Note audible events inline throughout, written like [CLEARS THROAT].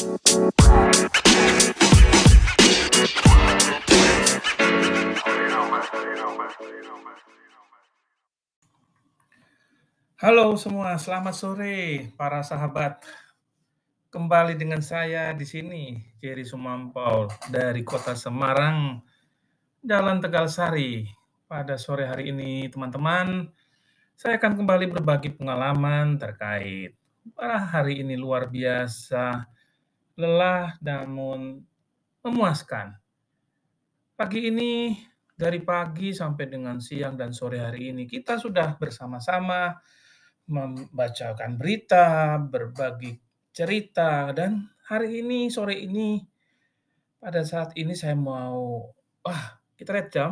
Halo semua, selamat sore para sahabat. Kembali dengan saya di sini, Jerry Sumampau dari Kota Semarang, Jalan Tegalsari. Pada sore hari ini, teman-teman, saya akan kembali berbagi pengalaman terkait pada hari ini luar biasa, lelah namun memuaskan. Pagi ini dari pagi sampai dengan siang dan sore hari ini kita sudah bersama-sama membacakan berita, berbagi cerita, dan hari ini, sore ini, pada saat ini saya mau, wah, kita lihat jam,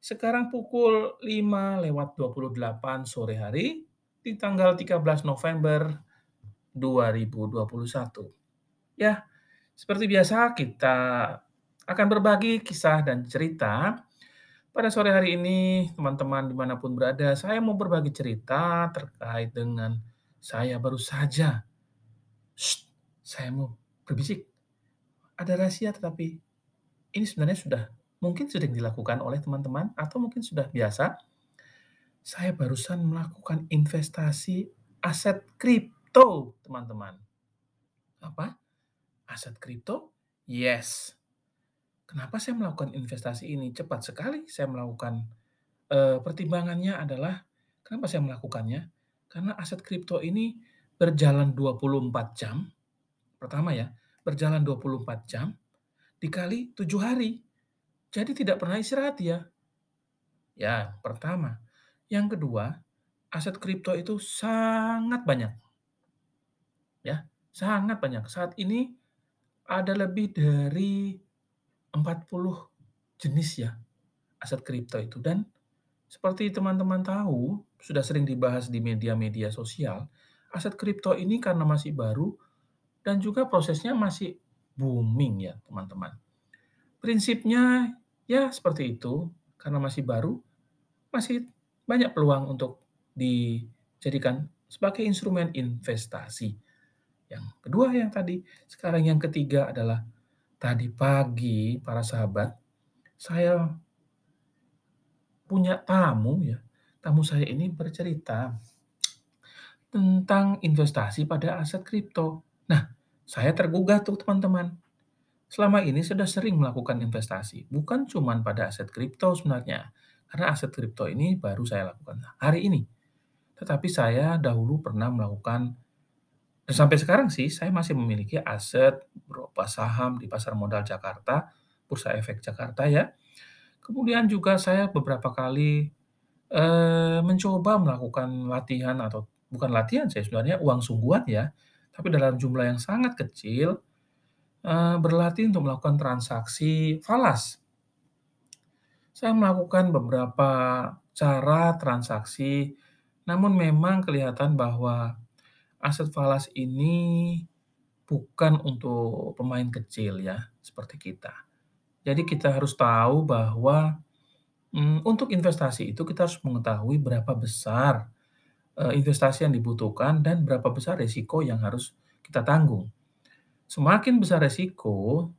sekarang pukul 5 lewat 28 sore hari, di tanggal 13 November 2021. Ya, seperti biasa kita akan berbagi kisah dan cerita pada sore hari ini, teman-teman di mana pun berada, saya mau berbagi cerita terkait dengan saya baru saja. Shh, saya mau berbisik. Ada rahasia tetapi ini sebenarnya sudah mungkin sudah dilakukan oleh teman-teman atau mungkin sudah biasa. Saya barusan melakukan investasi aset kripto, teman-teman. Apa? Aset kripto? Yes. Kenapa saya melakukan investasi ini? Cepat sekali saya melakukan, eee, pertimbangannya adalah kenapa saya melakukannya? Karena aset kripto ini berjalan 24 jam, pertama ya, berjalan 24 jam dikali 7 hari. Jadi tidak pernah istirahat ya. Ya, pertama. Yang kedua, aset kripto itu sangat banyak. Ya, sangat banyak. Saat ini ada lebih dari 40 jenis ya aset kripto itu dan seperti teman-teman tahu, sudah sering dibahas di media-media sosial, aset kripto ini karena masih baru dan juga prosesnya masih booming ya, teman-teman. Prinsipnya ya seperti itu, karena masih baru, masih banyak peluang untuk dijadikan sebagai instrumen investasi. Yang kedua yang tadi, sekarang yang ketiga adalah tadi pagi para sahabat, saya punya tamu ya. Tamu saya ini bercerita tentang investasi pada aset kripto. Nah, saya tergugah tuh teman-teman. Selama ini sudah sering melakukan investasi, bukan cuma pada aset kripto sebenarnya. Karena aset kripto ini baru saya lakukan hari ini. Tetapi saya dahulu pernah melakukan dan sampai sekarang sih saya masih memiliki aset berupa saham di pasar modal Jakarta, Bursa Efek Jakarta ya. Kemudian juga saya beberapa kali eh, mencoba melakukan latihan atau bukan latihan saya sebenarnya uang sungguhan ya, tapi dalam jumlah yang sangat kecil eh, berlatih untuk melakukan transaksi falas. Saya melakukan beberapa cara transaksi, namun memang kelihatan bahwa aset falas ini bukan untuk pemain kecil ya, seperti kita. Jadi kita harus tahu bahwa, mmm, untuk investasi itu kita harus mengetahui berapa besar, eee, investasi yang dibutuhkan dan berapa besar resiko yang harus kita tanggung. Semakin besar resiko,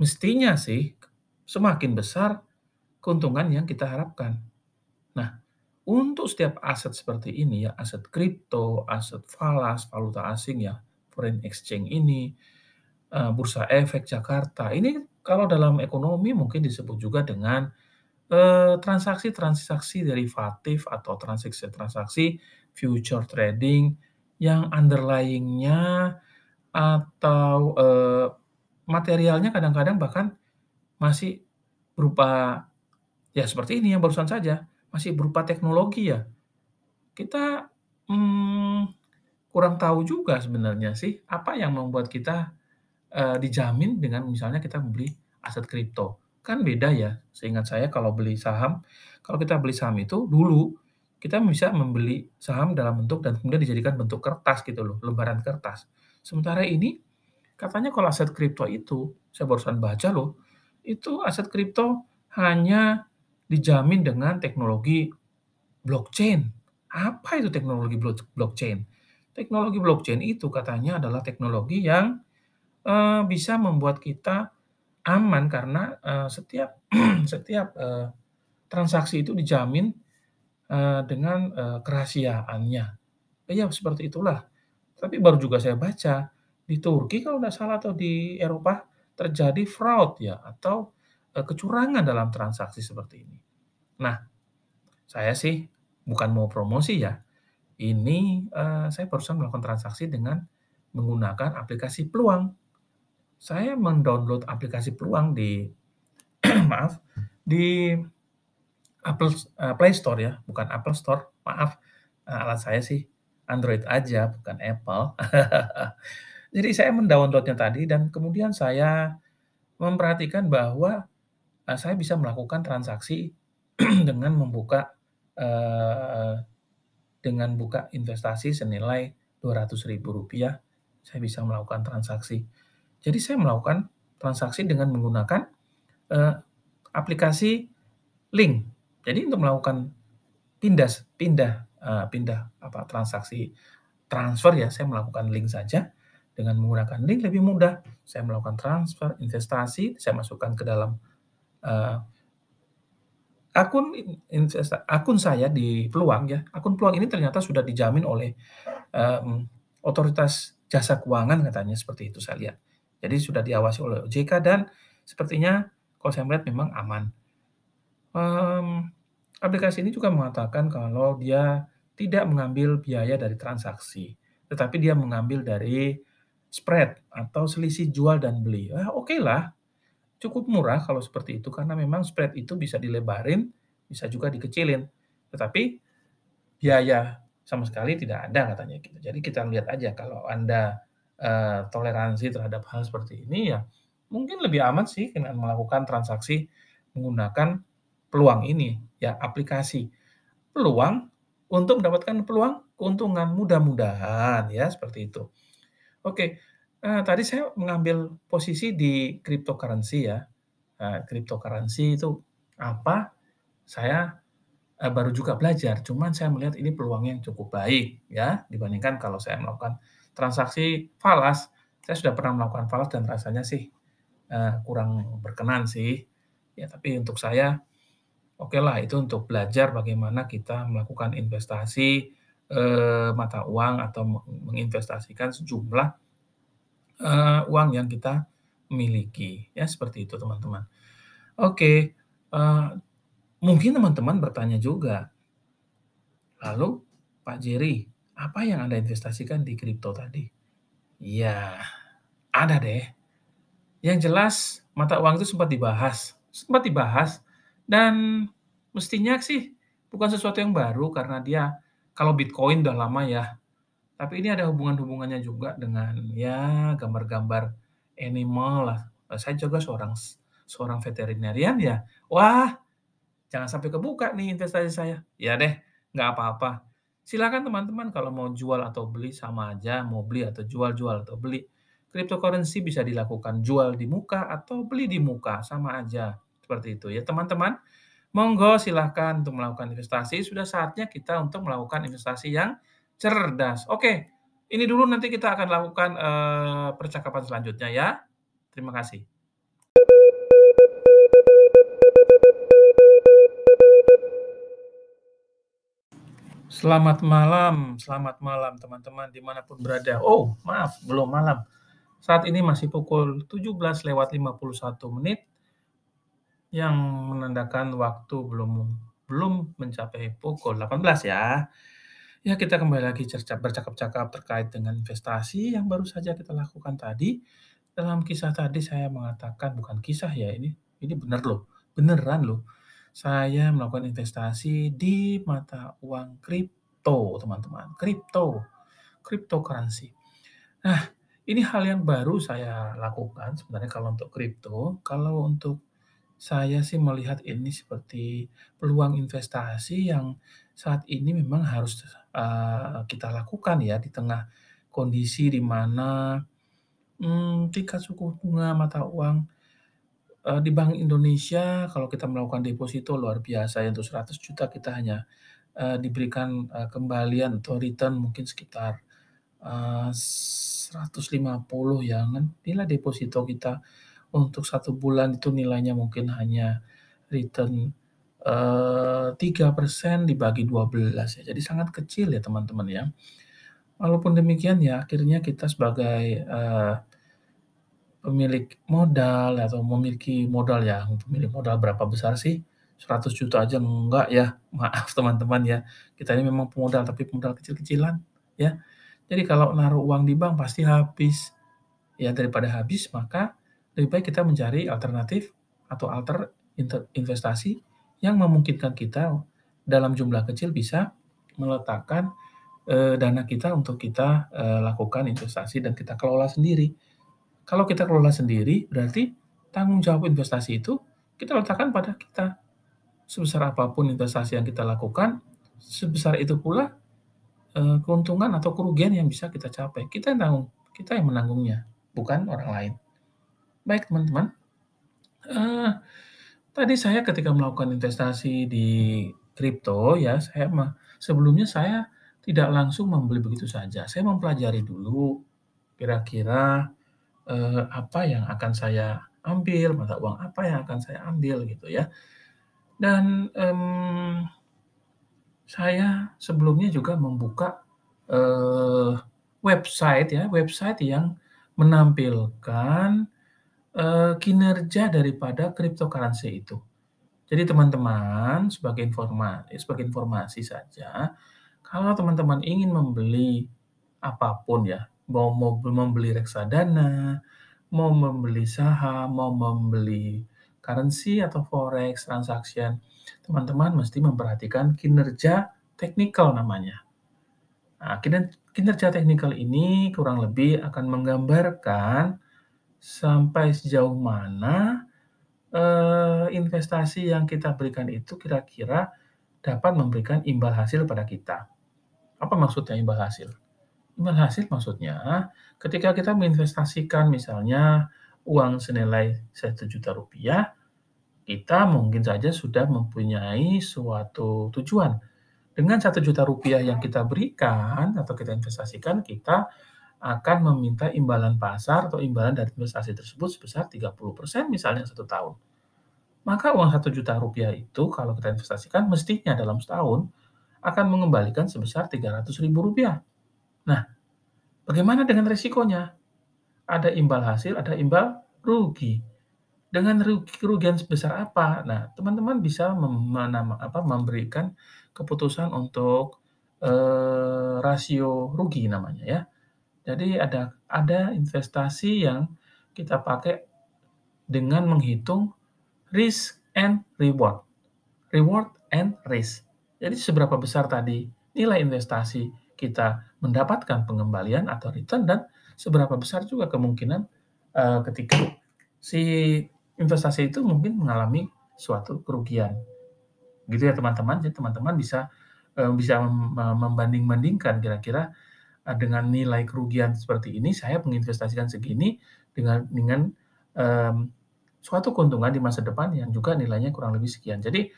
mestinya sih semakin besar keuntungan yang kita harapkan. Nah untuk setiap aset seperti ini ya, aset kripto, aset falas, valuta asing ya, foreign exchange ini, uh, bursa efek Jakarta, ini kalau dalam ekonomi mungkin disebut juga dengan uh, transaksi-transaksi derivatif atau transaksi-transaksi future trading yang underlying-nya atau uh, materialnya kadang-kadang bahkan masih berupa ya seperti ini yang barusan saja masih berupa teknologi ya. Kita, hmm, kurang tahu juga sebenarnya sih, apa yang membuat kita, uh, dijamin dengan misalnya kita membeli aset kripto. Kan beda ya, seingat saya kalau beli saham, kalau kita beli saham itu dulu, kita bisa membeli saham dalam bentuk dan kemudian dijadikan bentuk kertas gitu loh, lembaran kertas. Sementara ini, katanya kalau aset kripto itu, saya barusan baca loh, itu aset kripto hanya dijamin dengan teknologi blockchain. Apa itu teknologi blockchain? Teknologi blockchain itu katanya adalah teknologi yang eee, bisa membuat kita aman karena, eee, setiap [CLEARS THROAT] setiap, eee, transaksi itu dijamin, eee, dengan, eee, kerahasiaannya. Iya seperti itulah. Tapi baru juga saya baca, di Turki kalau nggak salah atau di Eropa terjadi fraud ya atau, kecurangan dalam transaksi seperti ini. Nah, saya sih bukan mau promosi ya, ini, eee, saya barusan melakukan transaksi dengan menggunakan aplikasi Peluang. Saya mendownload aplikasi Peluang di [CLEARS THROAT] maaf, di Apple eee, Play Store ya, bukan Apple Store, maaf. Alat saya sih Android aja, bukan Apple. [LAUGHS] Jadi saya mendownload-nya tadi dan kemudian saya memperhatikan bahwa, eee, saya bisa melakukan transaksi [CLEARS THROAT] dengan membuka, eee, dengan buka investasi senilai Rp200.000, saya bisa melakukan transaksi. Jadi saya melakukan transaksi dengan menggunakan, eee, aplikasi link. Jadi untuk melakukan pindas pindah, eee, pindah apa, transaksi transfer ya, saya melakukan link saja. Dengan menggunakan link lebih mudah, saya melakukan transfer, investasi, saya masukkan ke dalam, eee, akun akun saya di Peluang ya, akun Peluang ini ternyata sudah dijamin oleh, mmm, otoritas jasa keuangan katanya seperti itu saya lihat. Jadi sudah diawasi oleh OJK dan sepertinya kalau saya melihat memang aman. Mmm, aplikasi ini juga mengatakan kalau dia tidak mengambil biaya dari transaksi, tetapi dia mengambil dari spread atau selisih jual dan beli. Ah, okelah, cukup murah kalau seperti itu karena memang spread itu bisa dilebarin, bisa juga dikecilin. Tetapi biaya sama sekali tidak ada katanya gitu. Jadi kita lihat aja kalau Anda, eee, toleransi terhadap hal seperti ini ya mungkin lebih aman sih dengan melakukan transaksi menggunakan Peluang ini, ya aplikasi Peluang untuk mendapatkan peluang keuntungan, mudah-mudahan ya seperti itu. Oke, eee, tadi saya mengambil posisi di cryptocurrency ya, eee, cryptocurrency itu apa, saya, eee, baru juga belajar, cuman saya melihat ini peluangnya yang cukup baik ya, dibandingkan kalau saya melakukan transaksi falas. Saya sudah pernah melakukan falas dan rasanya sih, eee, kurang berkenan sih. Ya tapi untuk saya, okelah itu untuk belajar bagaimana kita melakukan investasi, eee, mata uang atau me menginvestasikan sejumlah, eee, uang yang kita miliki, ya seperti itu teman-teman. Oke, eee, mungkin teman-teman bertanya juga, "Lalu Pak Jerry, apa yang Anda investasikan di kripto tadi?" Iya, ada deh. Yang jelas mata uang itu sempat dibahas sempat dibahas dan mestinya sih bukan sesuatu yang baru karena dia kalau Bitcoin udah lama ya, tapi ini ada hubungan-hubungannya juga dengan ya gambar-gambar animal lah. Saya juga seorang seorang veterinarian ya. Wah, jangan sampai kebuka nih investasi saya. Ya deh, nggak apa-apa. Silakan teman-teman kalau mau jual atau beli sama aja, mau beli atau jual, jual atau beli. Cryptocurrency bisa dilakukan jual di muka atau beli di muka, sama aja, seperti itu ya teman-teman. Monggo silahkan untuk melakukan investasi, sudah saatnya kita untuk melakukan investasi yang cerdas. Oke, ini dulu nanti kita akan lakukan, eee, percakapan selanjutnya ya. Terima kasih. Selamat malam selamat malam teman-teman di mana pun berada. Oh, maaf belum malam. Saat ini masih pukul 17.51 yang menandakan waktu belum belum mencapai pukul 18 ya. Ya kita kembali lagi bercakap-cakap terkait dengan investasi yang baru saja kita lakukan tadi. Dalam kisah tadi saya mengatakan bukan kisah ya ini, ini bener loh, beneran loh. Saya melakukan investasi di mata uang kripto teman-teman, kripto, cryptocurrency. Nah, ini hal yang baru saya lakukan sebenarnya kalau untuk kripto. Kalau untuk saya sih melihat ini seperti peluang investasi yang saat ini memang harus, eee, kita lakukan ya di tengah kondisi di mana, mmm, tingkat suku bunga mata uang, eee, di Bank Indonesia kalau kita melakukan deposito luar biasa ya, untuk Rp100.000.000 kita hanya, eee, diberikan, eee, kembalian atau return mungkin sekitar, eee, 150 ya kan, nilai deposito kita untuk satu bulan itu nilainya mungkin hanya return, eee, 3% dibagi 12 ya, jadi sangat kecil ya teman-teman ya. Walaupun demikian ya akhirnya kita sebagai, eee, pemilik modal atau memiliki modal yang pemilik modal berapa besar sih? 100.000.000 aja enggak ya, maaf teman-teman ya. Kita ini memang pemodal, tapi pemodal kecil-kecilan ya. Jadi kalau naruh uang di bank pasti habis. Ya daripada habis maka lebih baik kita mencari alternatif atau alter investasi yang memungkinkan kita dalam jumlah kecil bisa meletakkan, eee, dana kita untuk kita, eee, lakukan investasi dan kita kelola sendiri. Kalau kita kelola sendiri berarti tanggung jawab investasi itu kita letakkan pada kita. Sebesar apa pun investasi yang kita lakukan, sebesar itu pula, eee, keuntungan atau kerugian yang bisa kita capai. Kita yang kita yang menanggungnya, bukan orang lain. Baik teman-teman, eee, tadi saya ketika melakukan investasi di kripto ya, saya me sebelumnya saya tidak langsung membeli begitu saja. Saya mempelajari dulu kira-kira, eee, apa yang akan saya ambil, mata uang apa yang akan saya ambil gitu ya. Dan, mmm, saya sebelumnya juga membuka, eee, website ya, website yang menampilkan, eee, kinerja daripada cryptocurrency itu. Jadi teman-teman sebagai informa sebagai informasi saja, kalau teman-teman ingin membeli apa pun ya, mau membeli reksadana, mau membeli saham, mau membeli currency atau forex transaction, teman-teman mesti memperhatikan kinerja teknikal namanya. Nah, kiner kinerja teknikal ini kurang lebih akan menggambarkan sampai sejauh mana, eee, investasi yang kita berikan itu kira-kira dapat memberikan imbal hasil pada kita. Apa maksudnya imbal hasil? Imbal hasil maksudnya ketika kita menginvestasikan misalnya uang senilai Rp1.000.000, kita mungkin saja sudah mempunyai suatu tujuan. Dengan Rp1.000.000 yang kita berikan atau kita investasikan, kita akan meminta imbalan pasar atau imbalan dari investasi tersebut sebesar 30% misalnya 1 tahun. Maka uang Rp1.000.000 itu kalau kita investasikan mestinya dalam setahun akan mengembalikan sebesar Rp300.000. Nah, bagaimana dengan resikonya? Ada imbal hasil, ada imbal rugi. Dengan rugi kerugian sebesar apa? Nah, teman-teman bisa mem apa, memberikan keputusan untuk, eee, rasio rugi namanya ya. Jadi ada ada investasi yang kita pakai dengan menghitung risk and reward. Reward and risk. Jadi seberapa besar tadi nilai investasi kita mendapatkan pengembalian atau return dan seberapa besar juga kemungkinan, eee, ketika si investasi itu mungkin mengalami suatu kerugian. Gitu ya teman-teman. Jadi teman-teman bisa, eee, bisa mem membanding-bandingkan kira-kira, dengan nilai kerugian seperti ini saya menginvestasikan segini dengan dengan, mmm, suatu keuntungan di masa depan yang juga nilainya kurang lebih sekian. Jadi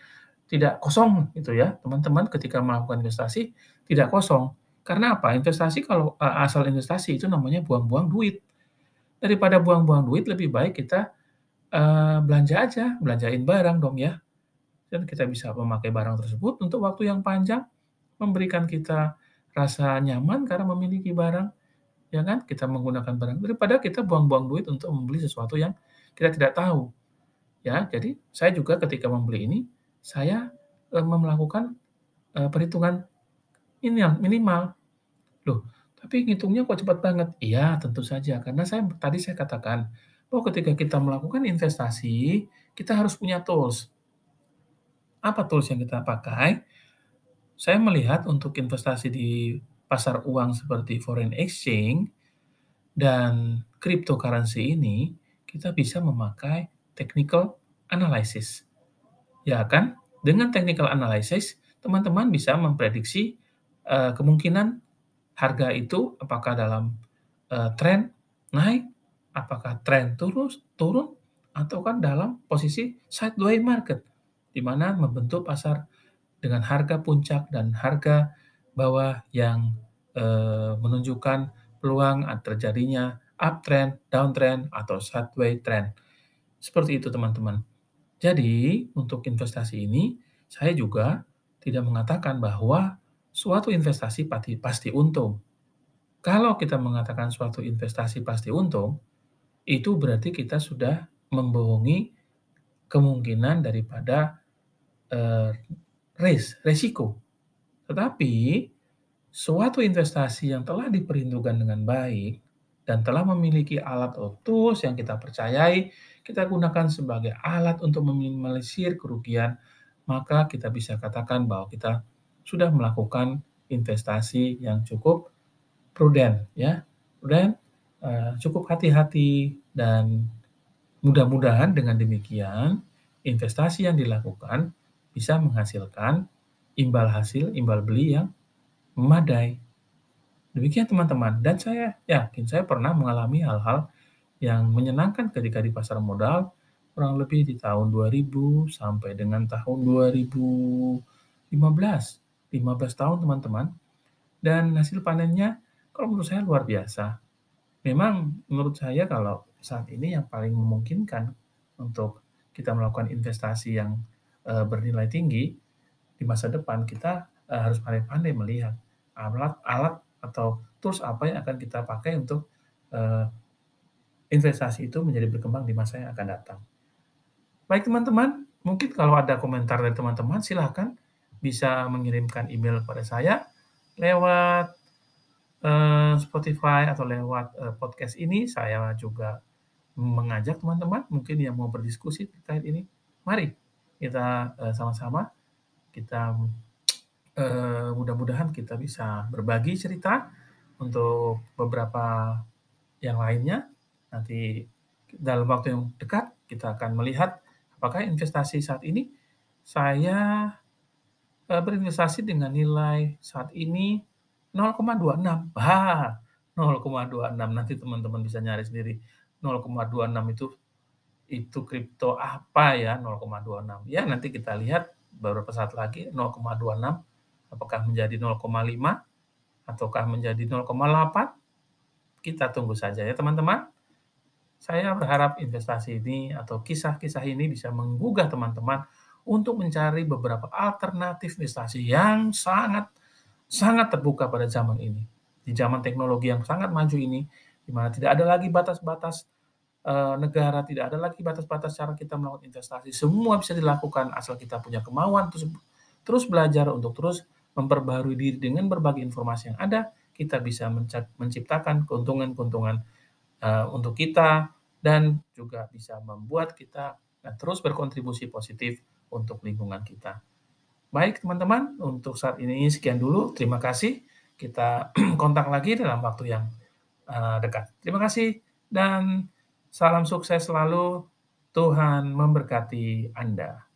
tidak kosong gitu ya, teman-teman ketika melakukan investasi tidak kosong. Karena apa? Investasi kalau, eee, asal investasi itu namanya buang-buang duit. Daripada buang-buang duit lebih baik kita, eee, belanja aja, belanjain barang dong ya. Dan kita bisa memakai barang tersebut untuk waktu yang panjang, memberikan kita rasa nyaman karena memiliki barang, ya kan? Kita menggunakan barang daripada kita buang-buang duit untuk membeli sesuatu yang kita tidak tahu. Ya, jadi saya juga ketika membeli ini, saya, me melakukan, eee, perhitungan ini yang minimal. Loh, tapi ngitungnya kok cepat banget? Iya, tentu saja, karena saya tadi saya katakan bahwa ketika kita melakukan investasi, kita harus punya tools. Apa tools yang kita pakai? Saya melihat untuk investasi di pasar uang seperti foreign exchange dan cryptocurrency ini, kita bisa memakai technical analysis. Ya kan? Dengan technical analysis, teman-teman bisa memprediksi, eee, kemungkinan harga itu apakah dalam, eee, tren naik, apakah tren turus turun, ataukah dalam posisi sideways market, di mana membentuk pasar dengan harga puncak dan harga bawah yang, eee, menunjukkan peluang terjadinya uptrend, downtrend, atau sideways trend. Seperti itu teman-teman. Jadi, untuk investasi ini, saya juga tidak mengatakan bahwa suatu investasi pasti, pasti untung. Kalau kita mengatakan suatu investasi pasti untung, itu berarti kita sudah membohongi kemungkinan daripada uh, risk, resiko. Tetapi, suatu investasi yang telah diperhitungkan dengan baik dan telah memiliki alat tools yang kita percayai, kita gunakan sebagai alat untuk meminimalisir kerugian, maka kita bisa katakan bahwa kita sudah melakukan investasi yang cukup prudent, ya, prudent, uh, cukup hati-hati dan mudah-mudahan dengan demikian investasi yang dilakukan bisa menghasilkan imbal hasil, imbal beli yang memadai. Demikian teman-teman, dan saya yakin saya pernah mengalami hal-hal yang menyenangkan ketika di pasar modal kurang lebih di tahun 2000 sampai dengan tahun 2015. 15 tahun teman-teman. Dan hasil panennya kalau menurut saya luar biasa. Memang menurut saya kalau saat ini yang paling memungkinkan untuk kita melakukan investasi yang uh, bernilai tinggi di masa depan kita uh, harus pandai-pandai melihat alat-alat atau tools apa yang akan kita pakai untuk uh, investasi itu menjadi berkembang di masa yang akan datang. Baik teman-teman, mungkin kalau ada komentar dari teman-teman silahkan bisa mengirimkan email kepada saya lewat Spotify atau lewat podcast ini. Saya juga mengajak teman-teman mungkin yang mau berdiskusi terkait ini. Mari kita uh, sama-sama kita uh, mudah-mudahan kita bisa berbagi cerita untuk beberapa yang lainnya Nanti dalam waktu yang dekat kita akan melihat apakah investasi saat ini saya uh, berinvestasi dengan nilai saat ini 0,26. Ah, 0,26 nanti teman-teman bisa nyari sendiri. 0,26 itu itu kripto apa ya 0,26. Ya nanti kita lihat beberapa saat lagi 0,26 apakah menjadi 0,5 ataukah menjadi 0,8 kita tunggu saja ya teman-teman. Saya berharap investasi ini atau kisah-kisah ini bisa menggugah teman-teman untuk mencari beberapa alternatif investasi yang sangat sangat terbuka pada zaman ini. Di zaman teknologi yang sangat maju ini, di mana tidak ada lagi batas-batas uh, negara, tidak ada lagi batas-batas cara kita melakukan investasi. Semua bisa dilakukan asal kita punya kemauan terus terus belajar untuk terus memperbarui diri dengan berbagai informasi yang ada, kita bisa menciptakan keuntungan-keuntungan uh, untuk kita dan juga bisa membuat kita terus berkontribusi positif untuk lingkungan kita. Baik teman-teman, untuk saat ini sekian dulu. Terima kasih. Kita [CLEARS THROAT] kontak lagi dalam waktu yang uh, dekat. Terima kasih dan salam sukses selalu. Tuhan memberkati Anda.